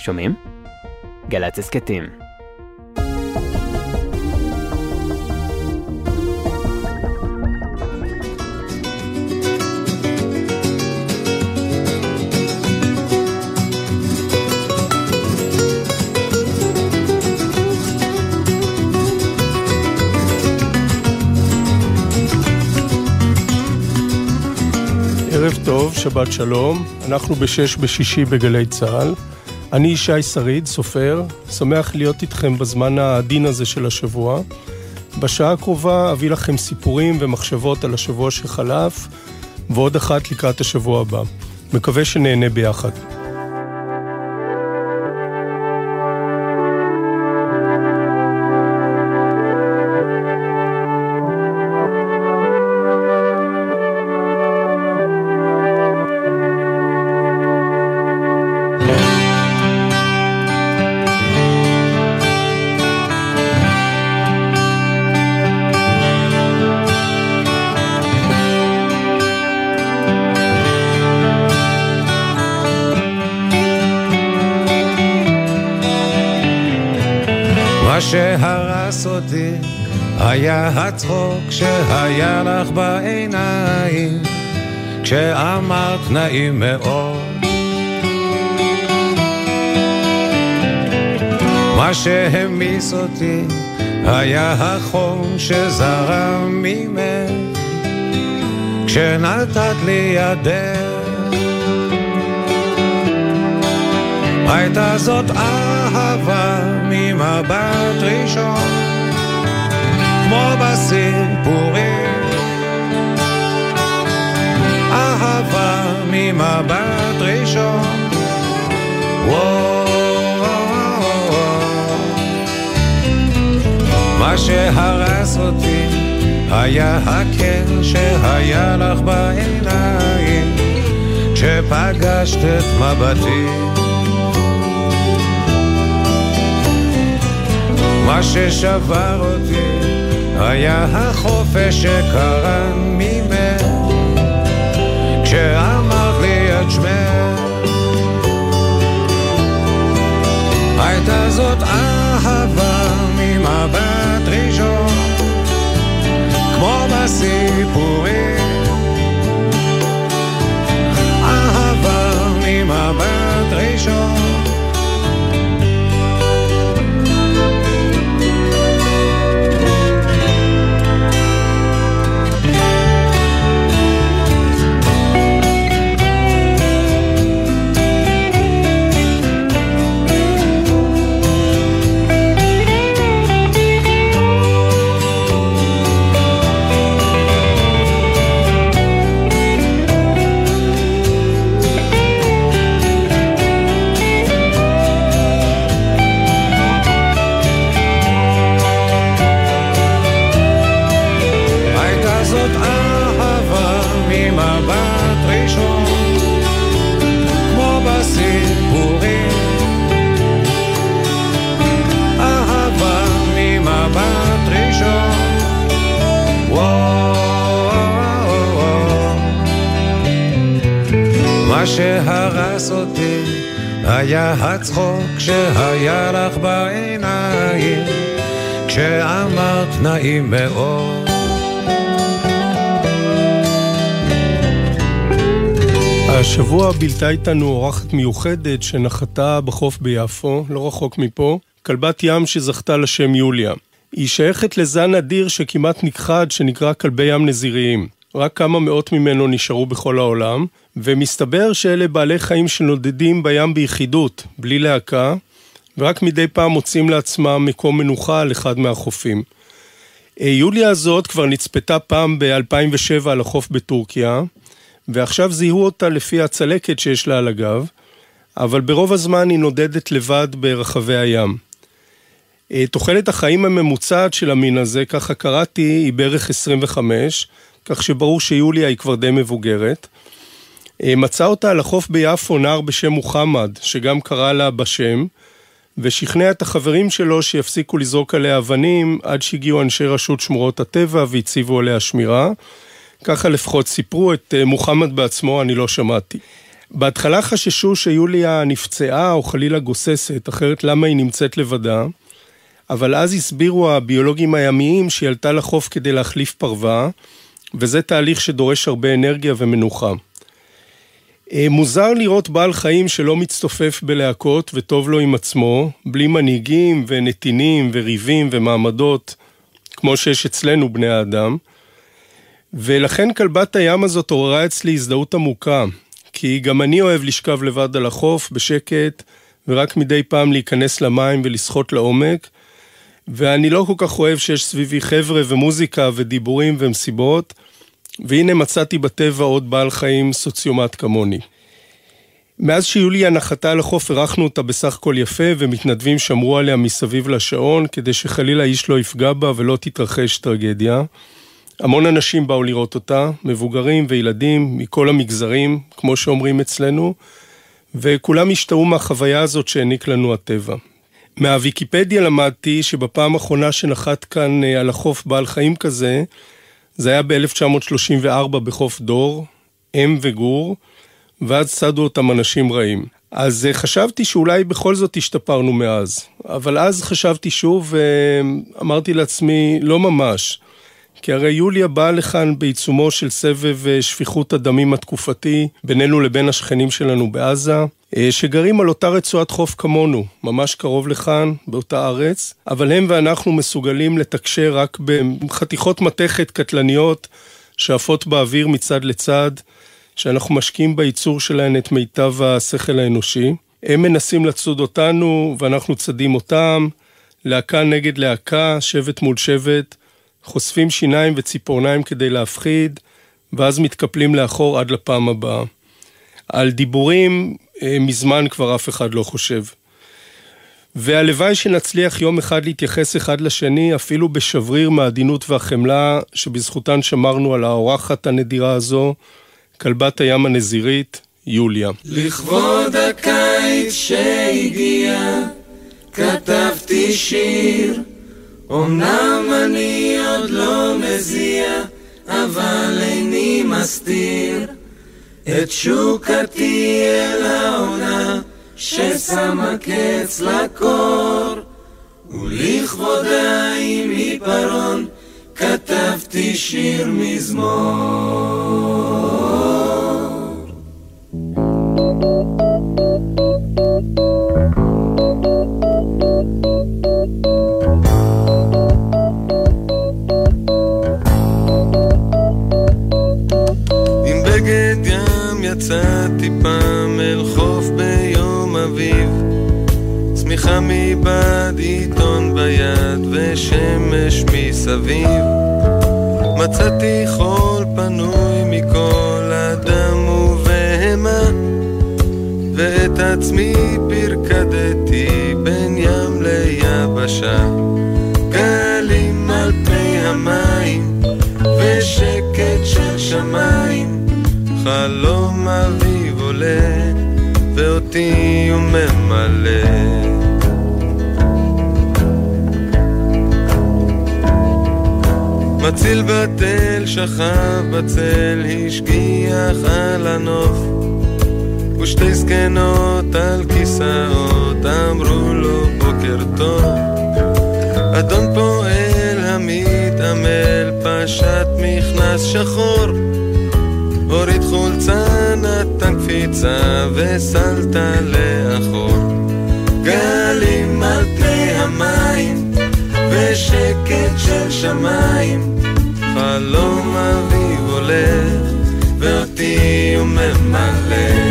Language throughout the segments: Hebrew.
שומעים? גל"צ הסכתים. ערב טוב, שבת שלום, אנחנו בשש בשישי בגלי צה"ל. אני ישי שריד, סופר, שמח להיות איתכם בזמן העדין הזה של השבוע. בשעה הקרובה אביא לכם סיפורים ומחשבות על השבוע שחלף, ועוד אחת לקראת השבוע הבא. מקווה שנהנה ביחד. הצחוק שהיה לך בעיניים כשאמרת נעים מאוד. מה שהמיס אותי היה החום שזרם ממך כשנתת לי ידך. הייתה זאת אהבה ממבט ראשון, כמו בסיפורים. אהבה ממבט ראשון. מה שהרס אותי היה הקר שהיה לך בעיניים, כשפגשת את מבטי. מה ששבר אותי היה החופש שקרן ממך כשאמרת לי את שמך הייתה זאת אהבה ממבט ראשון כמו בסיפורים. אהבה ממבט ראשון שהרס אותי היה הצחוק שהיה לך בעיניים, כשאמרת נעים מאוד. השבוע בילתה איתנו אורחת מיוחדת שנחתה בחוף ביפו, לא רחוק מפה, כלבת ים שזכתה לשם יוליה. היא שייכת לזן אדיר שכמעט נכחד שנקרא כלבי ים נזיריים. רק כמה מאות ממנו נשארו בכל העולם, ומסתבר שאלה בעלי חיים שנודדים בים ביחידות, בלי להקה, ורק מדי פעם מוצאים לעצמם מקום מנוחה על אחד מהחופים. אה, יוליה הזאת כבר נצפתה פעם ב-2007 על החוף בטורקיה, ועכשיו זיהו אותה לפי הצלקת שיש לה על הגב, אבל ברוב הזמן היא נודדת לבד ברחבי הים. אה, תוחלת החיים הממוצעת של המין הזה, ככה קראתי, היא בערך 25, כך שברור שיוליה היא כבר די מבוגרת. אה, מצא אותה על החוף ביפו נער בשם מוחמד, שגם קרא לה בשם, ושכנע את החברים שלו שיפסיקו לזרוק עליה אבנים עד שהגיעו אנשי רשות שמורות הטבע והציבו עליה שמירה. ככה לפחות סיפרו את אה, מוחמד בעצמו, אני לא שמעתי. בהתחלה חששו שיוליה נפצעה או חלילה גוססת, אחרת למה היא נמצאת לבדה? אבל אז הסבירו הביולוגים הימיים שהיא עלתה לחוף כדי להחליף פרווה, וזה תהליך שדורש הרבה אנרגיה ומנוחה. אה, מוזר לראות בעל חיים שלא מצטופף בלהקות וטוב לו עם עצמו, בלי מנהיגים ונתינים וריבים ומעמדות, כמו שיש אצלנו בני האדם. ולכן כלבת הים הזאת עוררה אצלי הזדהות עמוקה, כי גם אני אוהב לשכב לבד על החוף בשקט, ורק מדי פעם להיכנס למים ולשחות לעומק, ואני לא כל כך אוהב שיש סביבי חבר'ה ומוזיקה ודיבורים ומסיבות, והנה מצאתי בטבע עוד בעל חיים סוציומט כמוני. מאז שיוליה נחתה על החוף אירחנו אותה בסך הכל יפה, ומתנדבים שמרו עליה מסביב לשעון, כדי שחלילה איש לא יפגע בה ולא תתרחש טרגדיה. המון אנשים באו לראות אותה, מבוגרים וילדים מכל המגזרים, כמו שאומרים אצלנו, וכולם השתאו מהחוויה הזאת שהעניק לנו הטבע. מהוויקיפדיה למדתי שבפעם האחרונה שנחת כאן אה, על החוף בעל חיים כזה, זה היה ב-1934 בחוף דור, אם וגור, ואז צדו אותם אנשים רעים. אז אה, חשבתי שאולי בכל זאת השתפרנו מאז. אבל אז חשבתי שוב ואמרתי לעצמי, לא ממש. כי הרי יוליה באה לכאן בעיצומו של סבב אה, שפיכות הדמים התקופתי בינינו לבין השכנים שלנו בעזה, אה, שגרים על אותה רצועת חוף כמונו, ממש קרוב לכאן, באותה ארץ, אבל הם ואנחנו מסוגלים לתקשר רק בחתיכות מתכת קטלניות שעפות באוויר מצד לצד, שאנחנו משקיעים בייצור שלהן את מיטב השכל האנושי. הם מנסים לצוד אותנו ואנחנו צדים אותם, להקה נגד להקה, שבט מול שבט, חושפים שיניים וציפורניים כדי להפחיד, ואז מתקפלים לאחור עד לפעם הבאה. על דיבורים אה, מזמן כבר אף אחד לא חושב. והלוואי שנצליח יום אחד להתייחס אחד לשני, אפילו בשבריר מהעדינות והחמלה, שבזכותן שמרנו על האורחת הנדירה הזו, כלבת הים הנזירית, יוליה. לכבוד הקיץ שהגיע, כתבתי שיר. אמנם אני עוד לא מזיע, אבל איני מסתיר את שוקתי אל העונה ששמה קץ לקור. ולכבודה עם עיפרון כתבתי שיר מזמור. יצאתי פעם אל חוף ביום אביב. צמיחה מבעד עיתון ביד ושמש מסביב. מצאתי חול פנוי מכל אדם ובהמה ואת עצמי פרקדתי בין ים ליבשה. גלים על פני המים ושקט של שמיים חלום אביב עולה, ואותי הוא ממלא. מציל בתל שכב בצל, השגיח על הנוף, ושתי זקנות על כיסאות אמרו לו בוקר טוב. אדון פועל המתעמל פשט מכנס שחור הוריד חולצה, נתן קפיצה וסלת לאחור. גלים על פני המים ושקט של שמיים חלום אביב עולה ואותי הוא ממלא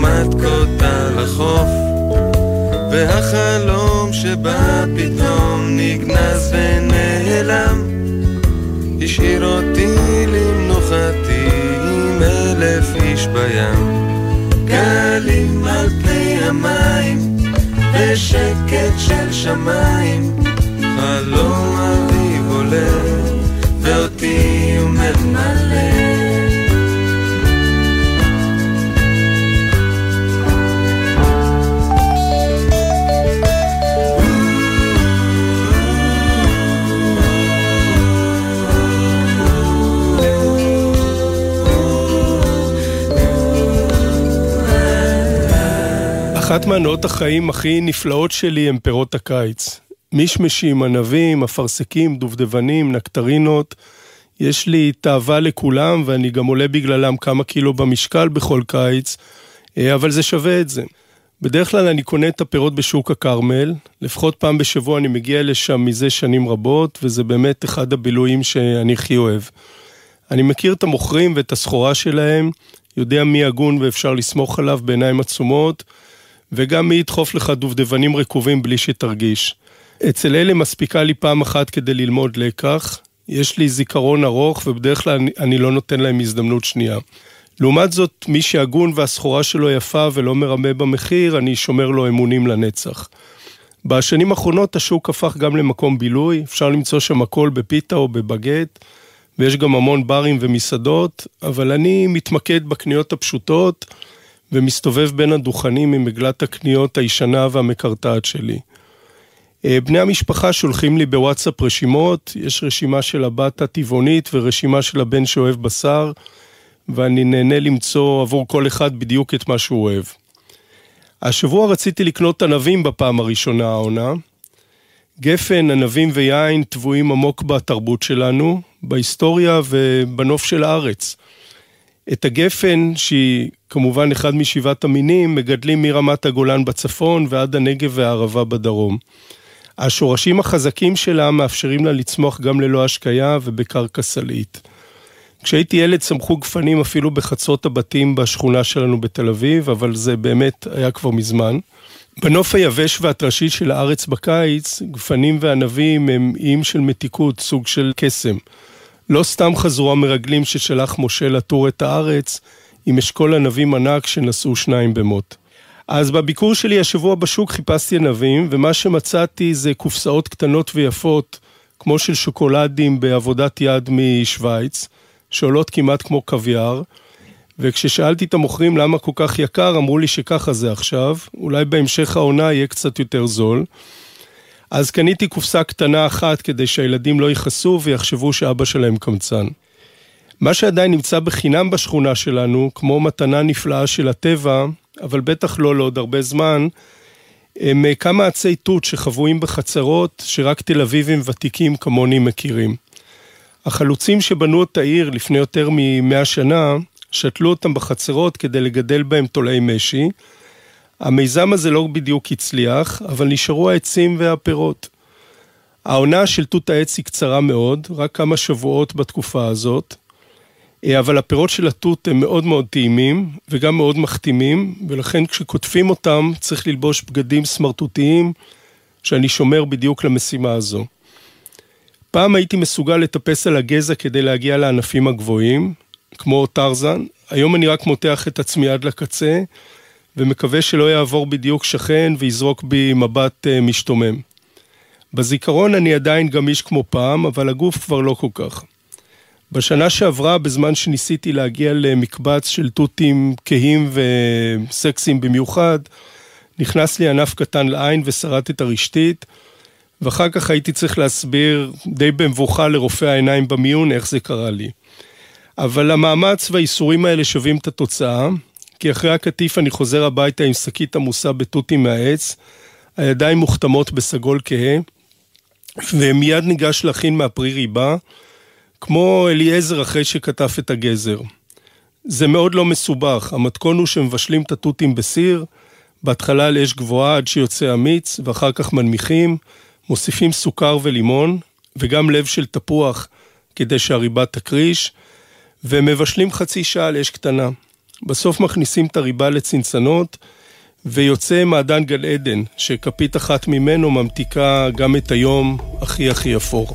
ומתקות על החוף, והחלום שבא פתאום נגנז ונעלם, השאיר אותי למנוחתי עם אלף איש בים. גלים על פני המים, ושקט של שמיים, חלום אביב עולה, ואותי הוא ממלא. אחת מהנאות החיים הכי נפלאות שלי הם פירות הקיץ. מישמשים, ענבים, אפרסקים, דובדבנים, נקטרינות. יש לי תאווה לכולם ואני גם עולה בגללם כמה קילו במשקל בכל קיץ, אה, אבל זה שווה את זה. בדרך כלל אני קונה את הפירות בשוק הכרמל, לפחות פעם בשבוע אני מגיע לשם מזה שנים רבות, וזה באמת אחד הבילויים שאני הכי אוהב. אני מכיר את המוכרים ואת הסחורה שלהם, יודע מי הגון ואפשר לסמוך עליו בעיניים עצומות, וגם מי ידחוף לך דובדבנים רקובים בלי שתרגיש. אצל אלה מספיקה לי פעם אחת כדי ללמוד לקח, יש לי זיכרון ארוך ובדרך כלל אני, אני לא נותן להם הזדמנות שנייה. לעומת זאת, מי שהגון והסחורה שלו יפה ולא מרמה במחיר, אני שומר לו אמונים לנצח. בשנים האחרונות השוק הפך גם למקום בילוי, אפשר למצוא שם הכל בפיתה או בבגט, ויש גם המון ברים ומסעדות, אבל אני מתמקד בקניות הפשוטות, ומסתובב בין הדוכנים עם עגלת הקניות הישנה והמקרטעת שלי. אה, בני המשפחה שולחים לי בוואטסאפ רשימות, יש רשימה של הבת הטבעונית ורשימה של הבן שאוהב בשר, ואני נהנה למצוא עבור כל אחד בדיוק את מה שהוא אוהב. השבוע רציתי לקנות ענבים בפעם הראשונה העונה. גפן, ענבים ויין טבועים עמוק בתרבות שלנו, בהיסטוריה ובנוף של הארץ. את הגפן, שהיא כמובן אחד משבעת המינים, מגדלים מרמת הגולן בצפון ועד הנגב והערבה בדרום. השורשים החזקים שלה מאפשרים לה לצמוח גם ללא השקיה ובקרקע סלעית. כשהייתי ילד צמחו גפנים אפילו בחצרות הבתים בשכונה שלנו בתל אביב, אבל זה באמת היה כבר מזמן. בנוף היבש והטרשי של הארץ בקיץ, גפנים וענבים הם איים של מתיקות, סוג של קסם. לא סתם חזרו המרגלים ששלח משה לטור את הארץ עם אשכול ענבים ענק שנשאו שניים במות. אז בביקור שלי השבוע בשוק חיפשתי ענבים, ומה שמצאתי זה קופסאות קטנות ויפות, כמו של שוקולדים בעבודת יד משוויץ, שעולות כמעט כמו קוויאר, וכששאלתי את המוכרים למה כל כך יקר, אמרו לי שככה זה עכשיו, אולי בהמשך העונה יהיה קצת יותר זול. אז קניתי קופסה קטנה אחת כדי שהילדים לא יכעסו ויחשבו שאבא שלהם קמצן. מה שעדיין נמצא בחינם בשכונה שלנו, כמו מתנה נפלאה של הטבע, אבל בטח לא לעוד הרבה זמן, הם כמה עצי תות שחבויים בחצרות שרק תל אביבים ותיקים כמוני מכירים. החלוצים שבנו את העיר לפני יותר ממאה שנה, שתלו אותם בחצרות כדי לגדל בהם תולעי משי, המיזם הזה לא בדיוק הצליח, אבל נשארו העצים והפירות. העונה של תות העץ היא קצרה מאוד, רק כמה שבועות בתקופה הזאת, אה, אבל הפירות של התות הם מאוד מאוד טעימים וגם מאוד מחתימים, ולכן כשקוטפים אותם צריך ללבוש בגדים סמרטוטיים שאני שומר בדיוק למשימה הזו. פעם הייתי מסוגל לטפס על הגזע כדי להגיע לענפים הגבוהים, כמו טרזן, היום אני רק מותח את עצמי עד לקצה, ומקווה שלא יעבור בדיוק שכן ויזרוק בי מבט uh, משתומם. בזיכרון אני עדיין גמיש כמו פעם, אבל הגוף כבר לא כל כך. בשנה שעברה, בזמן שניסיתי להגיע למקבץ של תותים כהים וסקסיים במיוחד, נכנס לי ענף קטן לעין ושרט את הרשתית, ואחר כך הייתי צריך להסביר די במבוכה לרופא העיניים במיון איך זה קרה לי. אבל המאמץ והאיסורים האלה שווים את התוצאה, כי אחרי הקטיף אני חוזר הביתה עם שקית עמוסה בתותים מהעץ, הידיים מוכתמות בסגול כהה, ומיד ניגש להכין מהפרי ריבה, כמו אליעזר אחרי שכתב את הגזר. זה מאוד לא מסובך, המתכון הוא שמבשלים את התותים בסיר, בהתחלה על אש גבוהה עד שיוצא המיץ, ואחר כך מנמיכים, מוסיפים סוכר ולימון, וגם לב של תפוח כדי שהריבה תקריש, ומבשלים חצי שעה על אש קטנה. בסוף מכניסים את הריבה לצנצנות, ויוצא מעדן גן עדן, שכפית אחת ממנו ממתיקה גם את היום הכי הכי אפור.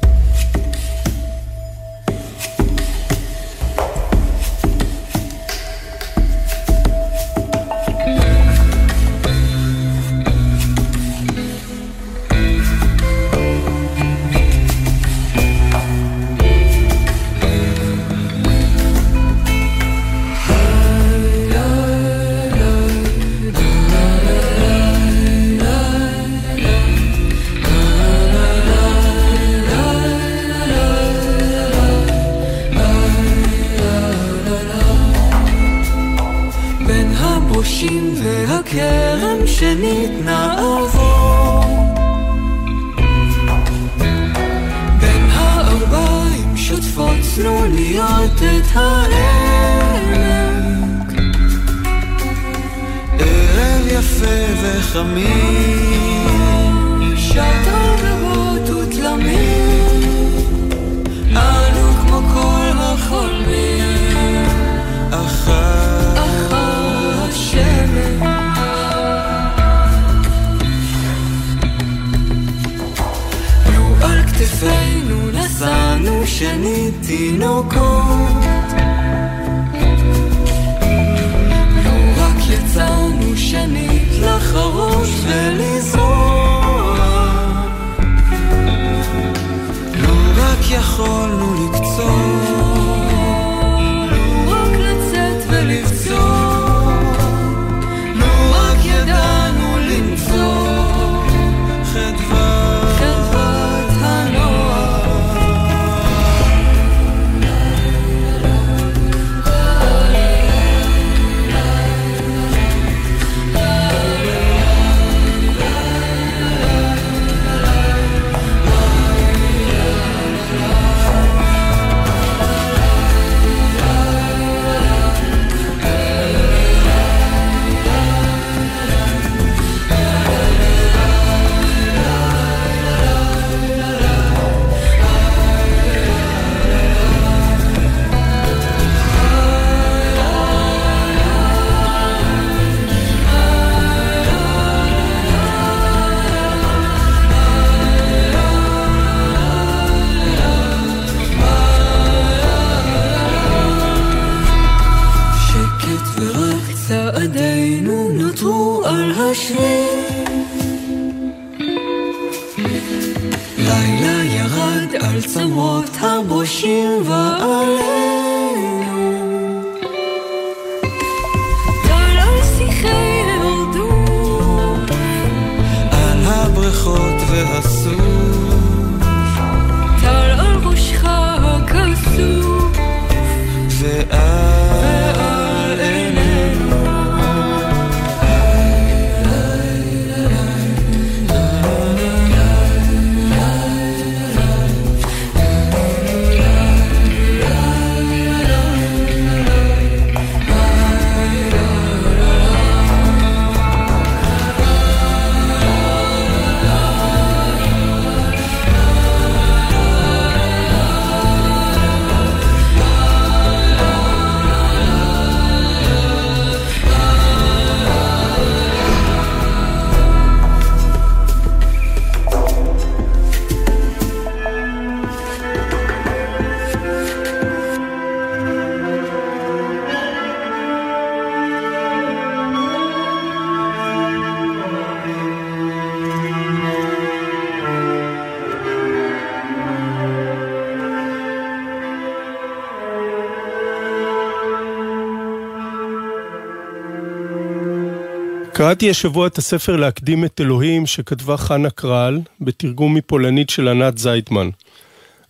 קראתי השבוע את הספר להקדים את אלוהים שכתבה חנה קרל, בתרגום מפולנית של ענת זייטמן.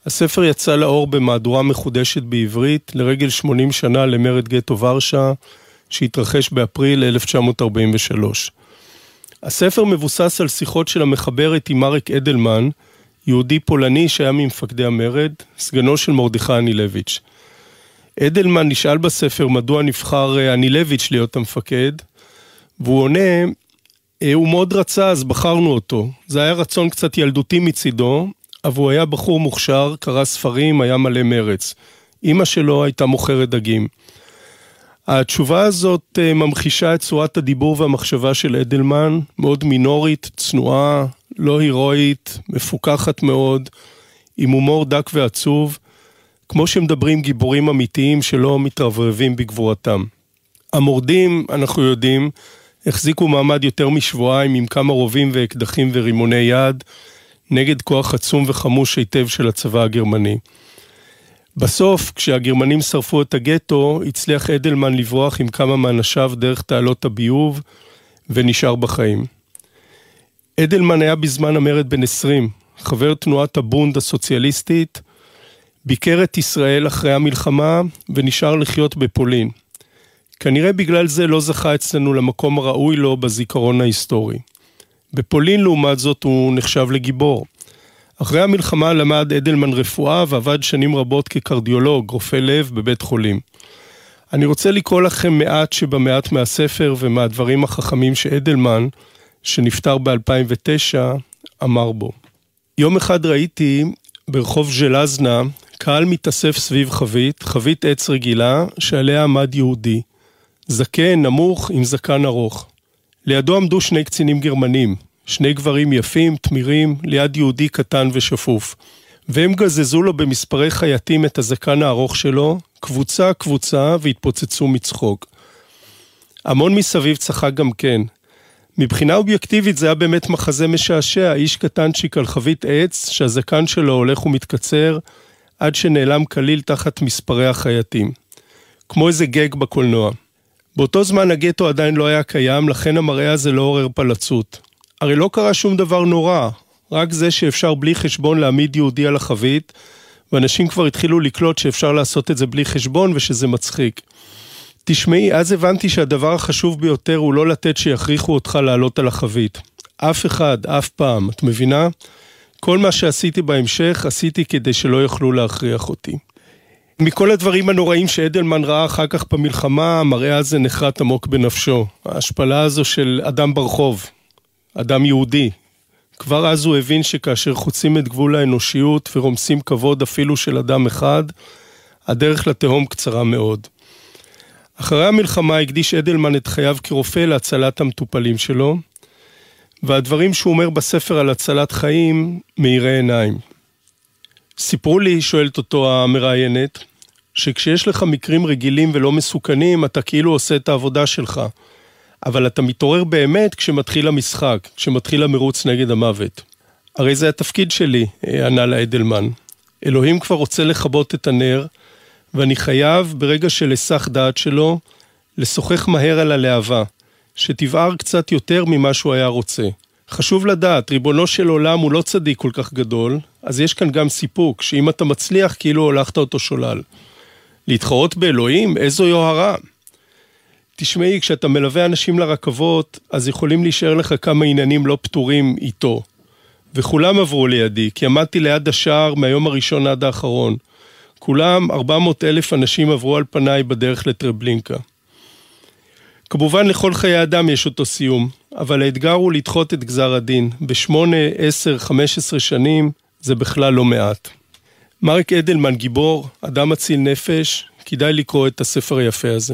הספר יצא לאור במהדורה מחודשת בעברית לרגל 80 שנה למרד גטו ורשה, שהתרחש באפריל 1943. הספר מבוסס על שיחות של המחברת עם מרק אדלמן, יהודי פולני שהיה ממפקדי המרד, סגנו של מרדכי אנילביץ'. אדלמן נשאל בספר מדוע נבחר אה, אנילביץ' להיות המפקד, והוא עונה, אה, הוא מאוד רצה, אז בחרנו אותו. זה היה רצון קצת ילדותי מצידו, אבל הוא היה בחור מוכשר, קרא ספרים, היה מלא מרץ. אימא שלו הייתה מוכרת דגים. התשובה הזאת אה, ממחישה את צורת הדיבור והמחשבה של אדלמן, מאוד מינורית, צנועה, לא הירואית, מפוקחת מאוד, עם הומור דק ועצוב, כמו שמדברים גיבורים אמיתיים שלא מתרברבים בגבורתם. המורדים, אנחנו יודעים, החזיקו מעמד יותר משבועיים עם כמה רובים ואקדחים ורימוני יד, נגד כוח עצום וחמוש היטב של הצבא הגרמני. בסוף, כשהגרמנים שרפו את הגטו, הצליח אדלמן לברוח עם כמה מאנשיו דרך תעלות הביוב, ונשאר בחיים. אדלמן היה בזמן המרד בן 20, חבר תנועת הבונד הסוציאליסטית, ביקר את ישראל אחרי המלחמה ונשאר לחיות בפולין. כנראה בגלל זה לא זכה אצלנו למקום הראוי לו בזיכרון ההיסטורי. בפולין לעומת זאת הוא נחשב לגיבור. אחרי המלחמה למד אדלמן רפואה ועבד שנים רבות כקרדיולוג, רופא לב בבית חולים. אני רוצה לקרוא לכם מעט שבמעט מהספר ומהדברים החכמים שאדלמן, שנפטר ב-2009, אמר בו. יום אחד ראיתי ברחוב ז'לזנה קהל מתאסף סביב חבית, חבית עץ רגילה, שעליה עמד יהודי. זקן, נמוך, עם זקן ארוך. לידו עמדו שני קצינים גרמנים, שני גברים יפים, תמירים, ליד יהודי קטן ושפוף. והם גזזו לו במספרי חייטים את הזקן הארוך שלו, קבוצה קבוצה, והתפוצצו מצחוק. המון מסביב צחק גם כן. מבחינה אובייקטיבית זה היה באמת מחזה משעשע, איש קטנצ'יק על חבית עץ, שהזקן שלו הולך ומתקצר, עד שנעלם כליל תחת מספרי החייטים. כמו איזה גג בקולנוע. באותו זמן הגטו עדיין לא היה קיים, לכן המראה הזה לא עורר פלצות. הרי לא קרה שום דבר נורא, רק זה שאפשר בלי חשבון להעמיד יהודי על החבית, ואנשים כבר התחילו לקלוט שאפשר לעשות את זה בלי חשבון ושזה מצחיק. תשמעי, אז הבנתי שהדבר החשוב ביותר הוא לא לתת שיכריחו אותך לעלות על החבית. אף אחד, אף פעם, את מבינה? כל מה שעשיתי בהמשך, עשיתי כדי שלא יוכלו להכריח אותי. מכל הדברים הנוראים שאדלמן ראה אחר כך במלחמה, המראה הזה נחרט עמוק בנפשו. ההשפלה הזו של אדם ברחוב, אדם יהודי. כבר אז הוא הבין שכאשר חוצים את גבול האנושיות ורומסים כבוד אפילו של אדם אחד, הדרך לתהום קצרה מאוד. אחרי המלחמה הקדיש אדלמן את חייו כרופא להצלת המטופלים שלו, והדברים שהוא אומר בספר על הצלת חיים מאירי עיניים. סיפרו לי, שואלת אותו המראיינת, שכשיש לך מקרים רגילים ולא מסוכנים, אתה כאילו עושה את העבודה שלך. אבל אתה מתעורר באמת כשמתחיל המשחק, כשמתחיל המרוץ נגד המוות. הרי זה התפקיד שלי, ענה לה אדלמן. אלוהים כבר רוצה לכבות את הנר, ואני חייב, ברגע של היסח דעת שלו, לשוחח מהר על הלהבה, שתבער קצת יותר ממה שהוא היה רוצה. חשוב לדעת, ריבונו של עולם הוא לא צדיק כל כך גדול, אז יש כאן גם סיפוק, שאם אתה מצליח, כאילו הולכת אותו שולל. להתחרות באלוהים? איזו יוהרה. תשמעי, כשאתה מלווה אנשים לרכבות, אז יכולים להישאר לך כמה עניינים לא פתורים איתו. וכולם עברו לידי, כי עמדתי ליד השער מהיום הראשון עד האחרון. כולם, 400 אלף אנשים עברו על פניי בדרך לטרבלינקה. כמובן לכל חיי אדם יש אותו סיום, אבל האתגר הוא לדחות את גזר הדין. בשמונה, עשר, חמש עשרה שנים זה בכלל לא מעט. מרק אדלמן גיבור, אדם מציל נפש, כדאי לקרוא את הספר היפה הזה.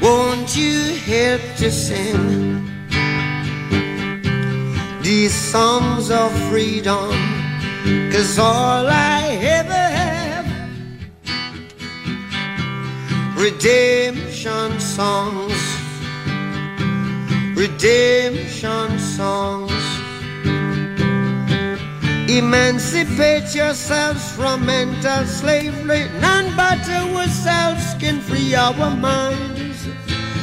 won't you help to sing these songs of freedom? Cause all I ever have redemption songs, redemption songs. Emancipate yourselves from mental slavery. None but ourselves can free our minds.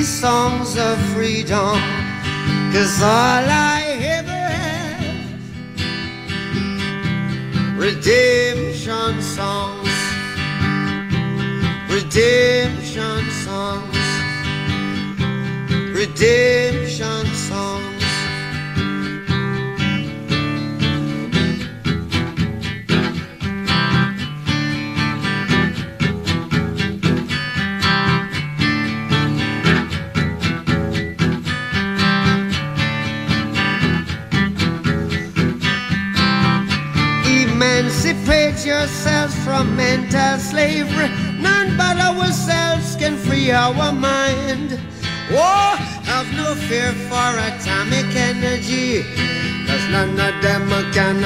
these songs of freedom? Cause all I ever have redemption songs, redemption songs, redemption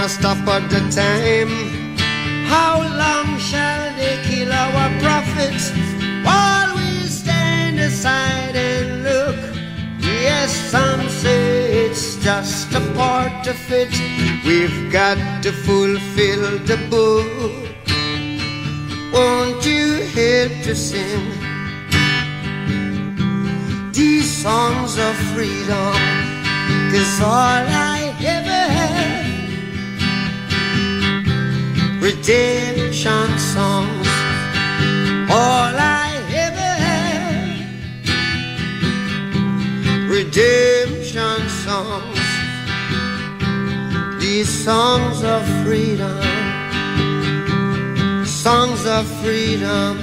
can stop at the time. How long shall they kill our prophets while we stand aside and look? Yes, some say it's just a part of it. We've got to fulfill freedom.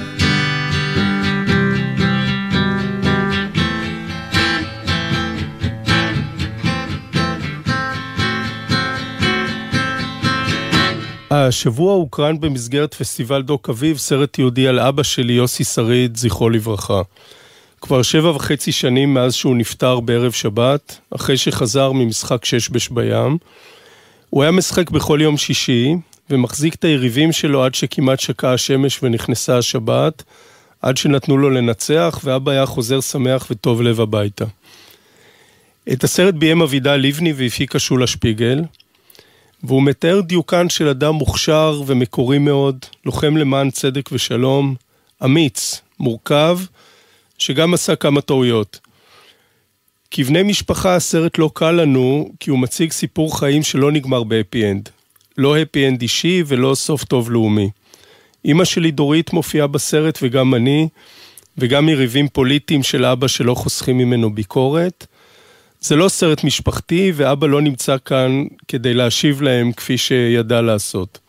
השבוע הוקרן במסגרת פסטיבל דוק אביב סרט יהודי על אבא שלי, יוסי שריד, זכרו לברכה. כבר שבע וחצי שנים מאז שהוא נפטר בערב שבת, אחרי שחזר ממשחק שש בש בים. הוא היה משחק בכל יום שישי, ומחזיק את היריבים שלו עד שכמעט שקעה השמש ונכנסה השבת, עד שנתנו לו לנצח, ואבא היה חוזר שמח וטוב לב הביתה. את הסרט ביים אבידע לבני והפיקה שולה שפיגל, והוא מתאר דיוקן של אדם מוכשר ומקורי מאוד, לוחם למען צדק ושלום, אמיץ, מורכב, שגם עשה כמה טעויות. כבני משפחה הסרט לא קל לנו, כי הוא מציג סיפור חיים שלא נגמר ב happy end. לא הפי אנד אישי ולא סוף טוב לאומי. אימא שלי דורית מופיעה בסרט וגם אני, וגם יריבים פוליטיים של אבא שלא חוסכים ממנו ביקורת. זה לא סרט משפחתי, ואבא לא נמצא כאן כדי להשיב להם כפי שידע לעשות.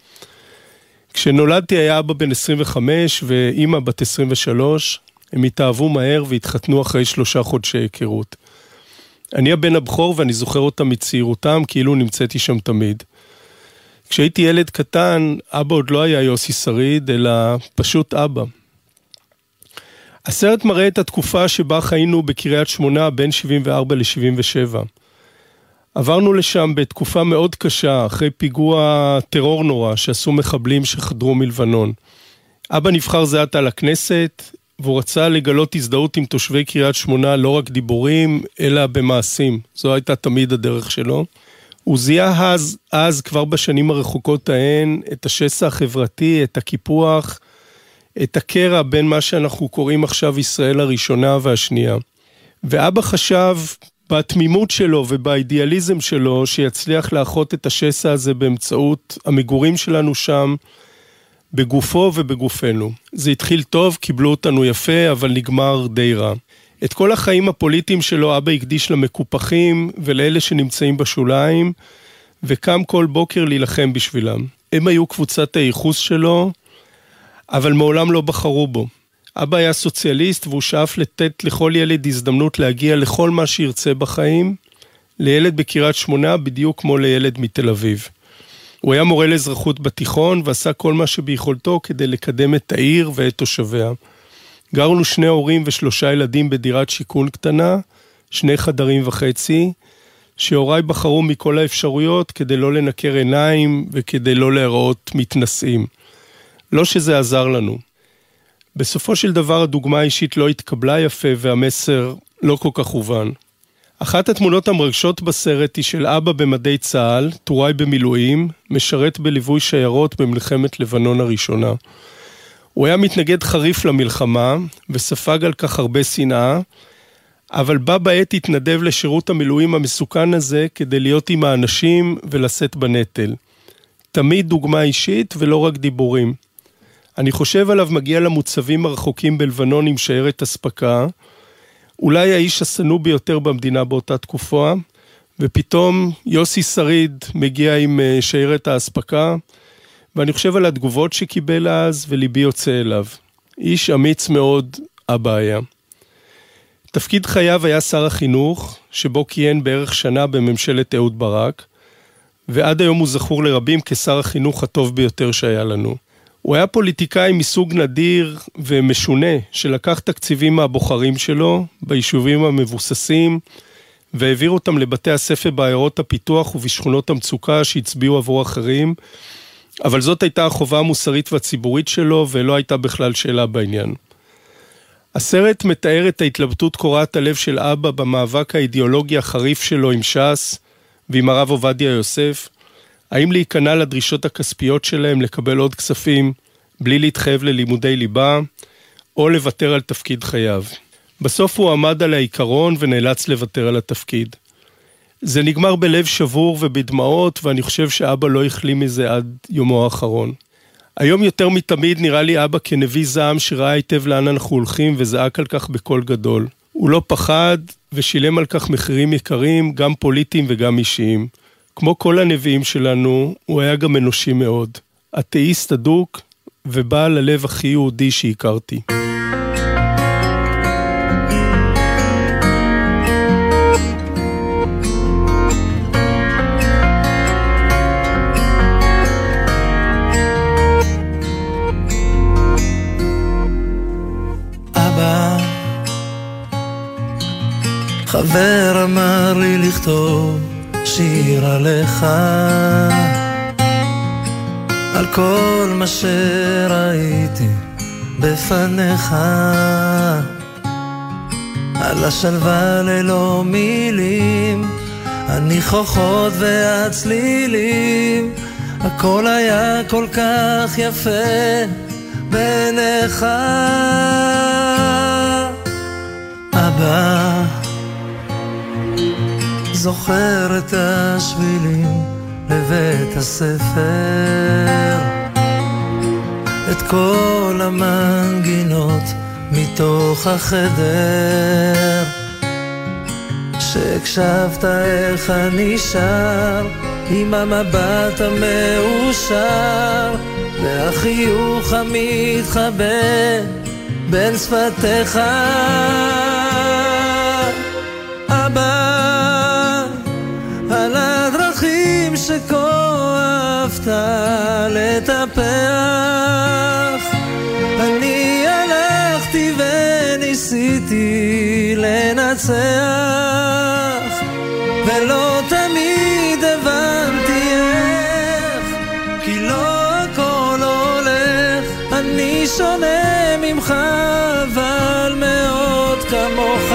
כשנולדתי היה אבא בן 25 ואימא בת 23, הם התאהבו מהר והתחתנו אחרי שלושה חודשי היכרות. אני הבן הבכור ואני זוכר אותם מצעירותם כאילו נמצאתי שם תמיד. כשהייתי ילד קטן, אבא עוד לא היה יוסי שריד, אלא פשוט אבא. הסרט מראה את התקופה שבה חיינו בקריית שמונה בין 74 ל-77. עברנו לשם בתקופה מאוד קשה, אחרי פיגוע טרור נורא שעשו מחבלים שחדרו מלבנון. אבא נבחר זה עתה לכנסת, והוא רצה לגלות הזדהות עם תושבי קריית שמונה לא רק דיבורים, אלא במעשים. זו הייתה תמיד הדרך שלו. הוא זיהה אז, אז כבר בשנים הרחוקות ההן, את השסע החברתי, את הקיפוח, את הקרע בין מה שאנחנו קוראים עכשיו ישראל הראשונה והשנייה. ואבא חשב בתמימות שלו ובאידיאליזם שלו שיצליח לאחות את השסע הזה באמצעות המגורים שלנו שם, בגופו ובגופנו. זה התחיל טוב, קיבלו אותנו יפה, אבל נגמר די רע. את כל החיים הפוליטיים שלו אבא הקדיש למקופחים ולאלה שנמצאים בשוליים, וקם כל בוקר להילחם בשבילם. הם היו קבוצת הייחוס שלו, אבל מעולם לא בחרו בו. אבא היה סוציאליסט והוא שאף לתת לכל ילד הזדמנות להגיע לכל מה שירצה בחיים, לילד בקריית שמונה בדיוק כמו לילד מתל אביב. הוא היה מורה לאזרחות בתיכון ועשה כל מה שביכולתו כדי לקדם את העיר ואת תושביה. גרנו שני הורים ושלושה ילדים בדירת שיכון קטנה, שני חדרים וחצי, שהוריי בחרו מכל האפשרויות כדי לא לנקר עיניים וכדי לא להיראות מתנשאים. לא שזה עזר לנו. בסופו של דבר הדוגמה האישית לא התקבלה יפה והמסר לא כל כך הובן. אחת התמונות המרגשות בסרט היא של אבא במדי צה"ל, טוראי במילואים, משרת בליווי שיירות במלחמת לבנון הראשונה. הוא היה מתנגד חריף למלחמה, וספג על כך הרבה שנאה, אבל בה בעת התנדב לשירות המילואים המסוכן הזה כדי להיות עם האנשים ולשאת בנטל. תמיד דוגמה אישית ולא רק דיבורים. אני חושב עליו מגיע למוצבים הרחוקים בלבנון עם שיירת אספקה, אולי האיש השנוא ביותר במדינה באותה תקופה, ופתאום יוסי שריד מגיע עם אה, שיירת האספקה, ואני חושב על התגובות שקיבל אז, וליבי יוצא אליו. איש אמיץ מאוד, אבא היה. תפקיד חייו היה שר החינוך, שבו כיהן בערך שנה בממשלת אהוד ברק, ועד היום הוא זכור לרבים כשר החינוך הטוב ביותר שהיה לנו. הוא היה פוליטיקאי מסוג נדיר ומשונה, שלקח תקציבים מהבוחרים שלו ביישובים המבוססים, והעביר אותם לבתי הספר בעיירות הפיתוח ובשכונות המצוקה שהצביעו עבור אחרים, אבל זאת הייתה החובה המוסרית והציבורית שלו, ולא הייתה בכלל שאלה בעניין. הסרט מתאר את ההתלבטות קורעת הלב של אבא במאבק האידיאולוגי החריף שלו עם ש"ס ועם הרב עובדיה יוסף, האם להיכנע לדרישות הכספיות שלהם לקבל עוד כספים בלי להתחייב ללימודי ליבה, או לוותר על תפקיד חייו. בסוף הוא עמד על העיקרון ונאלץ לוותר על התפקיד. זה נגמר בלב שבור ובדמעות, ואני חושב שאבא לא החלים מזה עד יומו האחרון. היום יותר מתמיד נראה לי אבא כנביא זעם שראה היטב לאן אנחנו הולכים וזעק על כך בקול גדול. הוא לא פחד ושילם על כך מחירים יקרים, גם פוליטיים וגם אישיים. כמו כל הנביאים שלנו, הוא היה גם אנושי מאוד. אתאיסט אדוק ובעל הלב הכי יהודי שהכרתי. חבר אמר לי לכתוב שיר עליך. על כל מה שראיתי בפניך. על השלווה ללא מילים הניחוחות והצלילים. הכל היה כל כך יפה בעיניך. אבא זוכר את השבילים לבית הספר את כל המנגינות מתוך החדר. שהקשבת איך אני שר עם המבט המאושר והחיוך המתחבא בין שפתיך אהבת לטפח. אני הלכתי וניסיתי לנצח ולא תמיד הבנתי איך כי לא הכל הולך. אני שונה ממך אבל מאוד כמוך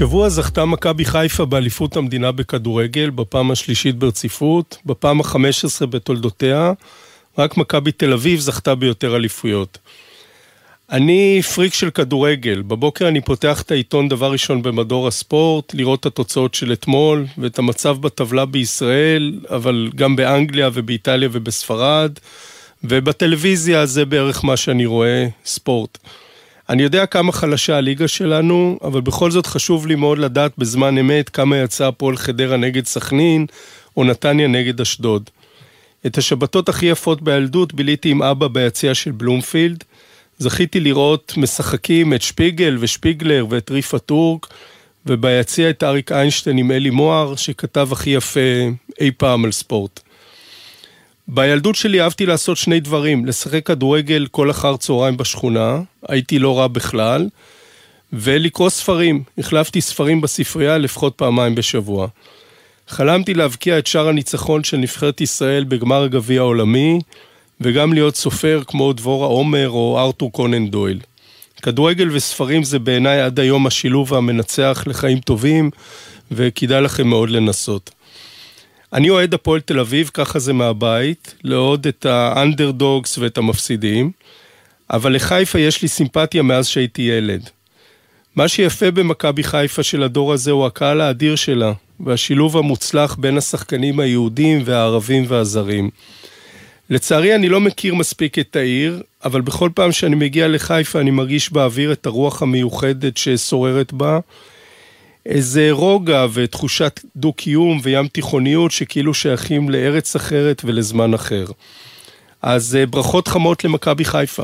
השבוע זכתה מכבי חיפה באליפות המדינה בכדורגל, בפעם השלישית ברציפות, בפעם ה-15 בתולדותיה, רק מכבי תל אביב זכתה ביותר אליפויות. אני פריק של כדורגל, בבוקר אני פותח את העיתון דבר ראשון במדור הספורט, לראות את התוצאות של אתמול ואת המצב בטבלה בישראל, אבל גם באנגליה ובאיטליה ובספרד, ובטלוויזיה זה בערך מה שאני רואה, ספורט. אני יודע כמה חלשה הליגה שלנו, אבל בכל זאת חשוב לי מאוד לדעת בזמן אמת כמה יצא הפועל חדרה נגד סכנין, או נתניה נגד אשדוד. את השבתות הכי יפות בילדות ביליתי עם אבא ביציע של בלומפילד. זכיתי לראות משחקים את שפיגל ושפיגלר ואת ריפה טורק, וביציע את אריק איינשטיין עם אלי מוהר, שכתב הכי יפה אי פעם על ספורט. בילדות שלי אהבתי לעשות שני דברים, לשחק כדורגל כל אחר צהריים בשכונה, הייתי לא רע בכלל, ולקרוא ספרים. החלפתי ספרים בספרייה לפחות פעמיים בשבוע. חלמתי להבקיע את שער הניצחון של נבחרת ישראל בגמר הגביע העולמי, וגם להיות סופר כמו דבורה עומר או ארתור קונן דויל. כדורגל וספרים זה בעיניי עד היום השילוב המנצח לחיים טובים, וכדאי לכם מאוד לנסות. אני אוהד הפועל תל אביב, ככה זה מהבית, לאוהד את האנדרדוגס ואת המפסידים, אבל לחיפה יש לי סימפתיה מאז שהייתי ילד. מה שיפה במכבי חיפה של הדור הזה הוא הקהל האדיר שלה, והשילוב המוצלח בין השחקנים היהודים והערבים והזרים. לצערי אני לא מכיר מספיק את העיר, אבל בכל פעם שאני מגיע לחיפה אני מרגיש באוויר את הרוח המיוחדת ששוררת בה. איזה רוגע ותחושת דו-קיום וים תיכוניות שכאילו שייכים לארץ אחרת ולזמן אחר. אז אה, ברכות חמות למכבי חיפה.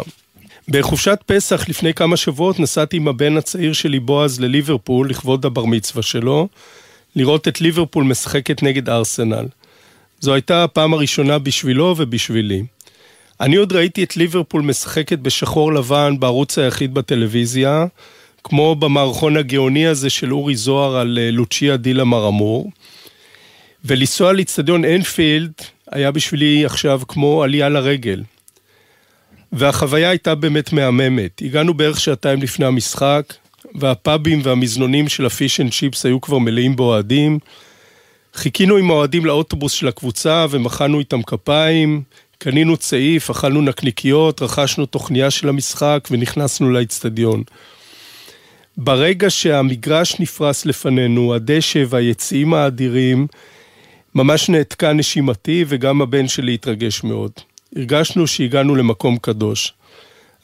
בחופשת פסח לפני כמה שבועות נסעתי עם הבן הצעיר שלי בועז לליברפול לכבוד הבר מצווה שלו, לראות את ליברפול משחקת נגד ארסנל. זו הייתה הפעם הראשונה בשבילו ובשבילי. אני עוד ראיתי את ליברפול משחקת בשחור לבן בערוץ היחיד בטלוויזיה, כמו במערכון הגאוני הזה של אורי זוהר על אה, לוצ'יה דילה מרמור. ולנסוע לאיצטדיון אנפילד היה בשבילי עכשיו כמו עלייה לרגל. והחוויה הייתה באמת מהממת. הגענו בערך שעתיים לפני המשחק, והפאבים והמזנונים של ה fish and chips היו כבר מלאים באוהדים. חיכינו עם האוהדים לאוטובוס של הקבוצה ומחאנו איתם כפיים, קנינו צעיף, אכלנו נקניקיות, רכשנו תוכניה של המשחק ונכנסנו לאצטדיון. ברגע שהמגרש נפרס לפנינו, הדשא והיציעים האדירים, ממש נעתקה נשימתי וגם הבן שלי התרגש מאוד. הרגשנו שהגענו למקום קדוש.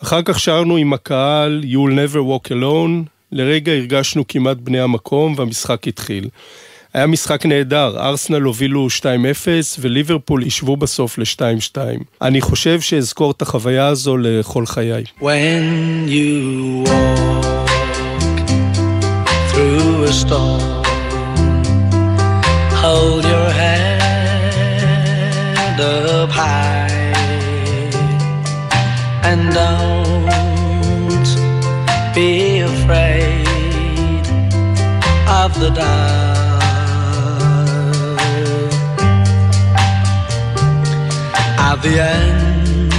אחר כך שרנו עם הקהל You'll never walk alone, לרגע הרגשנו כמעט בני המקום והמשחק התחיל. היה משחק נהדר, ארסנל הובילו 2-0 וליברפול ישבו בסוף ל-2-2. אני חושב שאזכור את החוויה הזו לכל חיי. When you walk storm, hold your hand up high and don't be afraid of the dark. At the end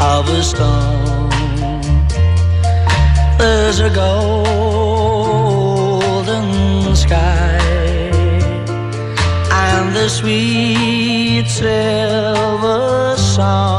of a storm, there's a golden sweet silver sound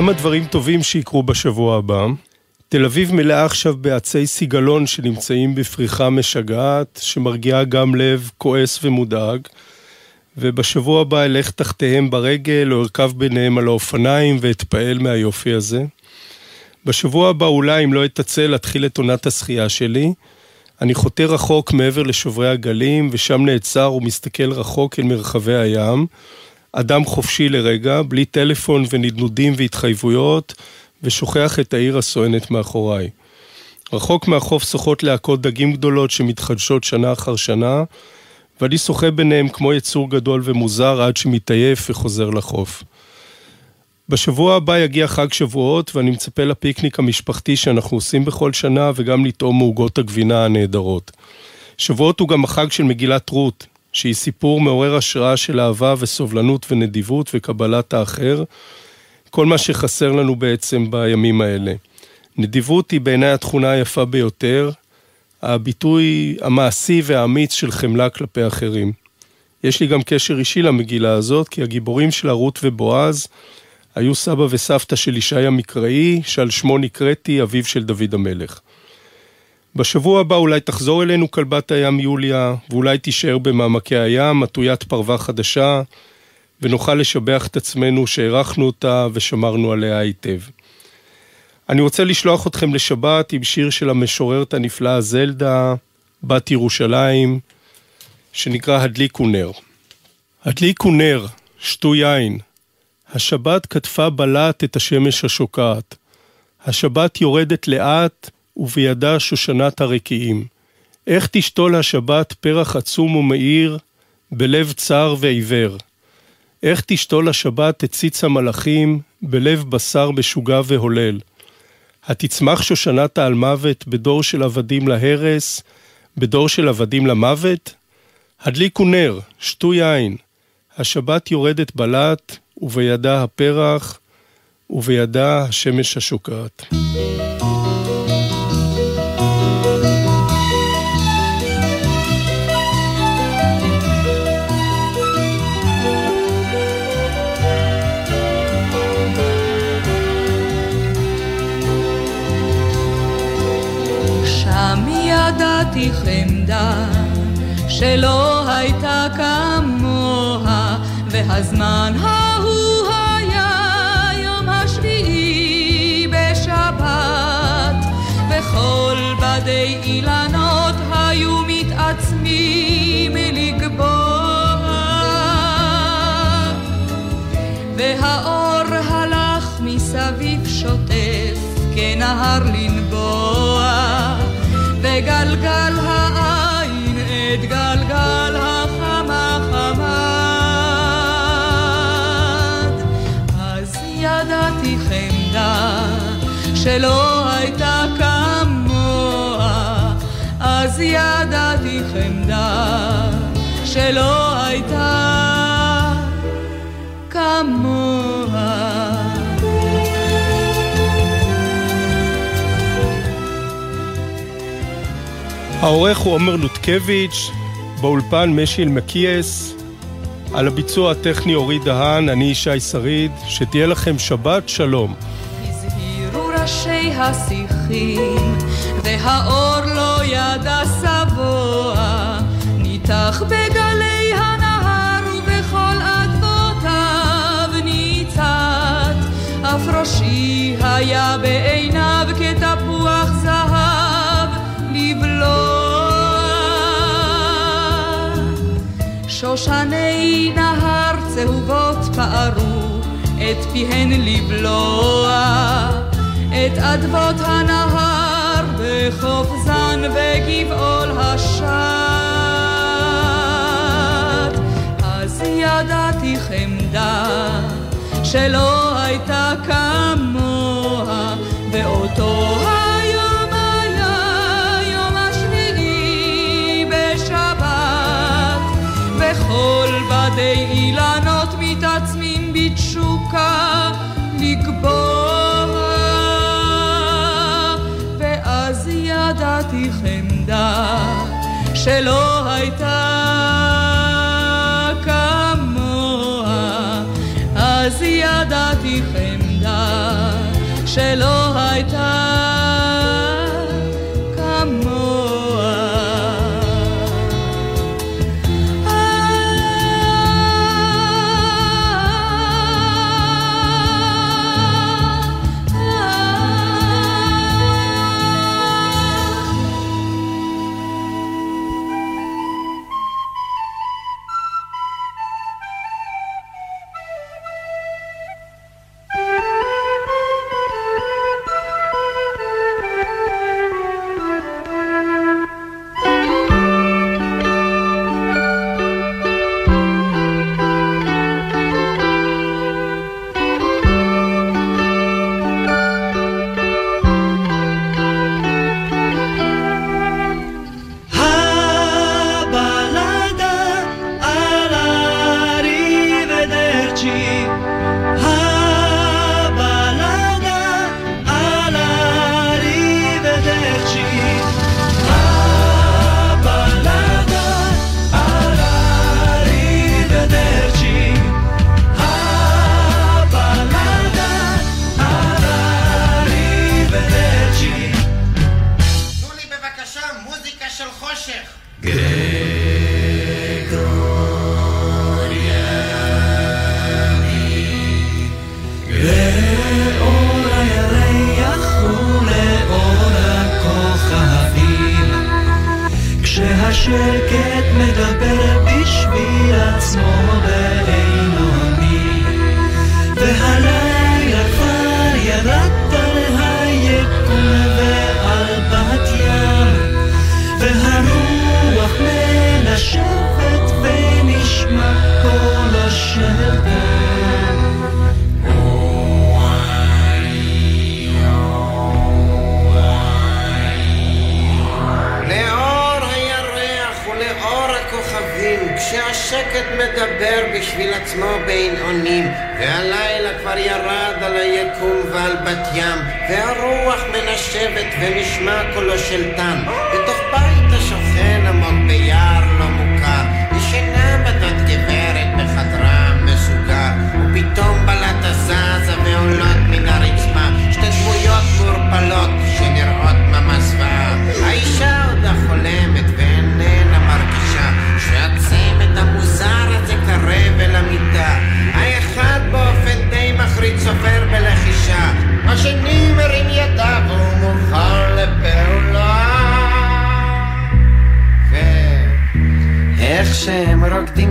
כמה דברים טובים שיקרו בשבוע הבא. תל אביב מלאה עכשיו בעצי סיגלון שנמצאים בפריחה משגעת, שמרגיעה גם לב כועס ומודאג. ובשבוע הבא אלך תחתיהם ברגל או ארכב ביניהם על האופניים ואתפעל מהיופי הזה. בשבוע הבא אולי, אם לא אתעצל, אתחיל את עונת השחייה שלי. אני חותר רחוק מעבר לשוברי הגלים, ושם נעצר ומסתכל רחוק אל מרחבי הים. אדם חופשי לרגע, בלי טלפון ונדנודים והתחייבויות, ושוכח את העיר הסואנת מאחוריי. רחוק מהחוף שוחות להקות דגים גדולות שמתחדשות שנה אחר שנה, ואני שוחה ביניהם כמו יצור גדול ומוזר עד שמתעייף וחוזר לחוף. בשבוע הבא יגיע חג שבועות ואני מצפה לפיקניק המשפחתי שאנחנו עושים בכל שנה וגם לטעום מעוגות הגבינה הנהדרות. שבועות הוא גם החג של מגילת רות, שהיא סיפור מעורר השראה של אהבה וסובלנות ונדיבות וקבלת האחר, כל מה שחסר לנו בעצם בימים האלה. נדיבות היא בעיניי התכונה היפה ביותר, הביטוי המעשי והאמיץ של חמלה כלפי אחרים. יש לי גם קשר אישי למגילה הזאת, כי הגיבורים שלה, רות ובועז, היו סבא וסבתא של ישי המקראי, שעל שמו נקראתי אביו של דוד המלך. בשבוע הבא אולי תחזור אלינו כלבת הים יוליה, ואולי תישאר במעמקי הים, עטוית פרווה חדשה, ונוכל לשבח את עצמנו שהערכנו אותה ושמרנו עליה היטב. אני רוצה לשלוח אתכם לשבת עם שיר של המשוררת הנפלאה זלדה, בת ירושלים, שנקרא הדליקו נר. הדליקו נר, שתו יין. השבת כתפה בלט את השמש השוקעת. השבת יורדת לאט, ובידה שושנת הרקיעים. איך תשתול השבת פרח עצום ומאיר, בלב צר ועיוור. איך תשתול השבת את ציץ המלאכים, בלב בשר משוגע והולל. התצמח שושנת העל מוות בדור של עבדים להרס, בדור של עבדים למוות? הדליקו נר, שתו יין. השבת יורדת בלט, ובידה הפרח, ובידה השמש השוקעת. ידעתי חמדה שלא הייתה כמוה, והזמן ההוא היה יום השביעי בשבת, וכל בדי אילנות היו מתעצמים לגבוה, והאור הלך מסביב שוטף כנהר לנבוע. וגלגל העין את גלגל החמה חמד. אז ידעתי חמדה שלא הייתה כמוה, אז ידעתי חמדה שלא הייתה העורך הוא עומר לוטקביץ', באולפן משיל מקייס, על הביצוע הטכני אורי דהן, אני ישי שריד, שתהיה לכם שבת שלום. ראשי השיחים, והאור לא ידע שבוע, ניתח בגלי הנהר ובכל אדמותיו ניצת, אף ראשי היה בעיניו שושני נהר צהובות פערו את פיהן לבלוע, את אדמות הנהר בחוף זן בגבעול השט. אז ידעתי חמדה שלא הייתה כמוה, ואותו היום בדי אילנות מתעצמים בתשוקה לקבוע, ואז ידעתי חמדה שלא הייתה כמוה, אז ידעתי חמדה שלא הייתה והלילה כבר ירד על היקום ועל בת ים, והרוח מנשבת ונשמע קולו של תן.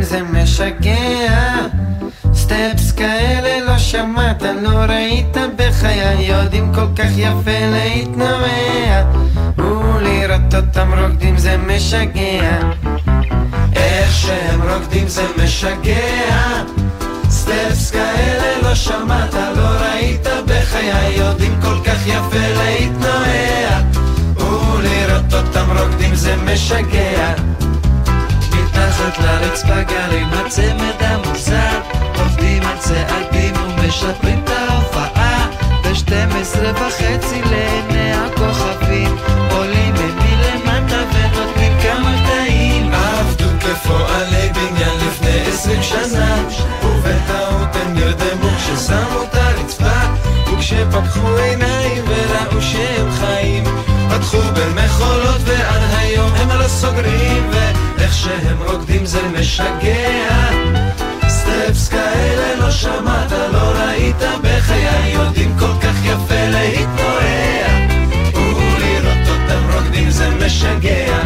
זה משגע. סטפס כאלה לא שמעת, לא ראית בחיי. יודעים כל כך יפה להתנועע ולראות אותם רוקדים זה משגע. איך שהם רוקדים זה משגע. סטפס כאלה לא שמעת, לא ראית בחיי. יודעים כל כך יפה להתנועע ולראות אותם רוקדים זה משגע. מתחת לרצפה גרים הצמד המוזר. עובדים על צעדים ומשפרים את ההופעה. ב-12 וחצי לעיני הכוכבים. עולים הם מלמטה ונותנים כמה קטעים עבדו כפועלי בניין לפני עשרים שנה. ובטעות הם נרדמו כששמו את הרצפה. וכשפקחו עיניים וראו שהם חיים פתחו במחולות ועד היום הם לא סוגרים שהם רוקדים זה משגע. סטפס כאלה לא שמעת, לא ראית בחיי יודעים כל כך יפה להתנועע. ולראות אותם רוקדים זה משגע.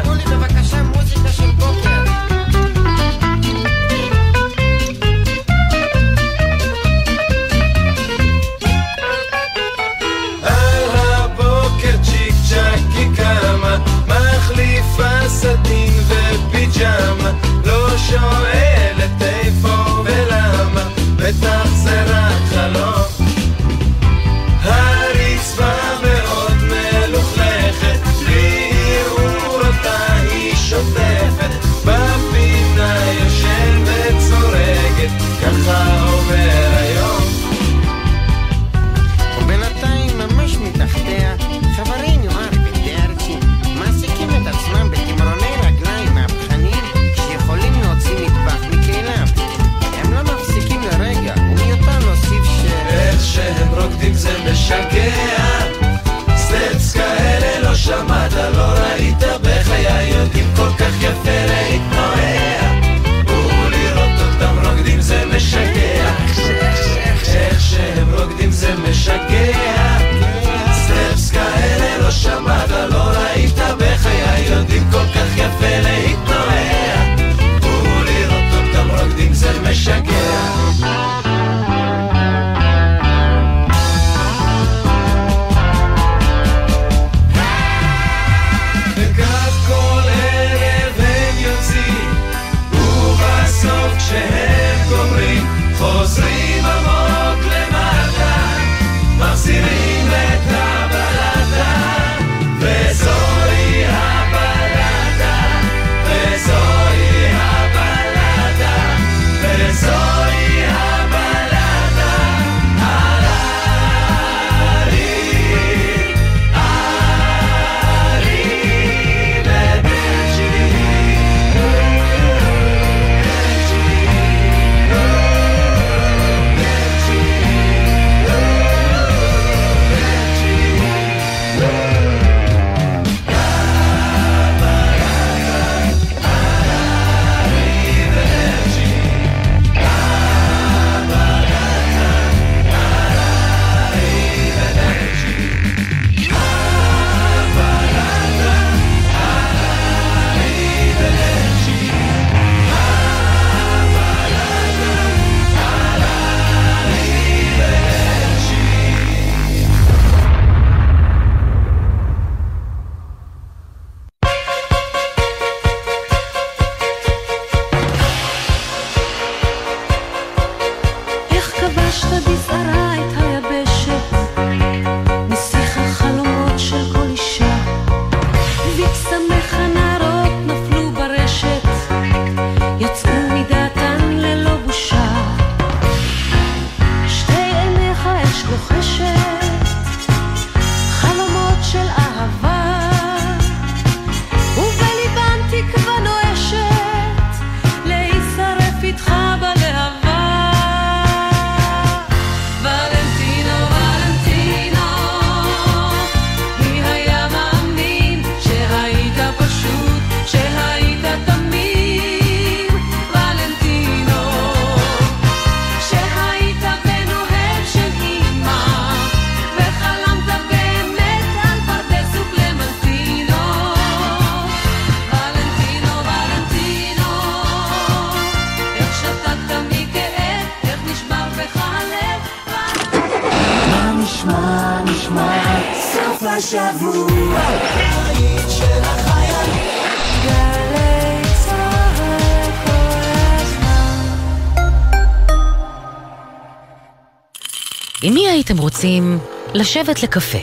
רוצים לשבת לקפה?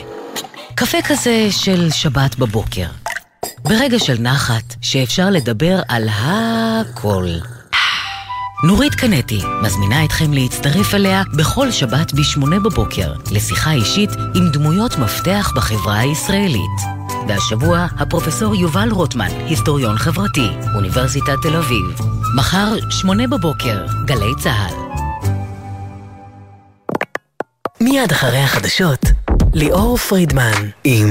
קפה כזה של שבת בבוקר. ברגע של נחת, שאפשר לדבר על הכל. נורית קנטי מזמינה אתכם להצטרף אליה בכל שבת ב-8 בבוקר לשיחה אישית עם דמויות מפתח בחברה הישראלית. והשבוע הפרופסור יובל רוטמן, היסטוריון חברתי, אוניברסיטת תל אביב. מחר, 8 בבוקר, גלי צה"ל. מיד אחרי החדשות, ליאור פרידמן עם